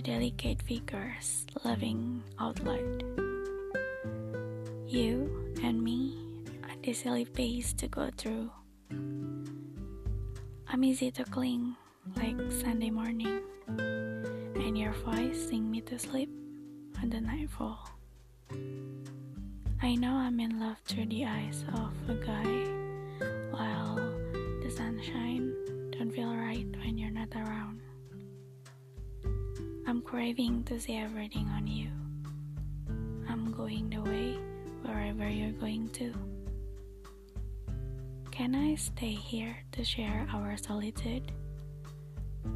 delicate figures loving out loud. You and me, a silly phase to go through. I'm easy to cling like Sunday morning, and your voice sing me to sleep on the nightfall. I know I'm in love through the eyes of a guy, while the sunshine don't feel right when you're not around. I'm craving to see everything on you. I'm going the way wherever you're going to. Can I stay here to share our solitude?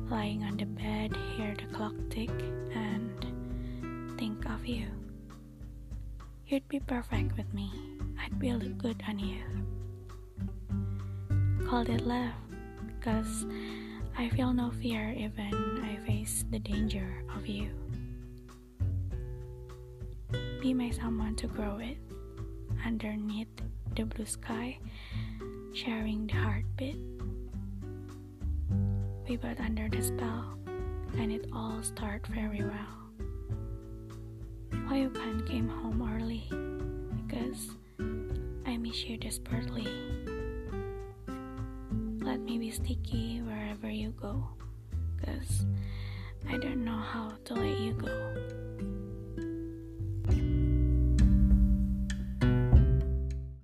Lying on the bed, hear the clock tick, and think of you. You'd be perfect with me. I'd be look good on you. Called it love, cause I feel no fear even I face the danger of you. Be my someone to grow it underneath the blue sky, sharing the heartbeat. We both under the spell, and it all started very well. Why you can't came home early? Because I miss you desperately. Let me be sticky wherever you go, cause I don't know how to let you go.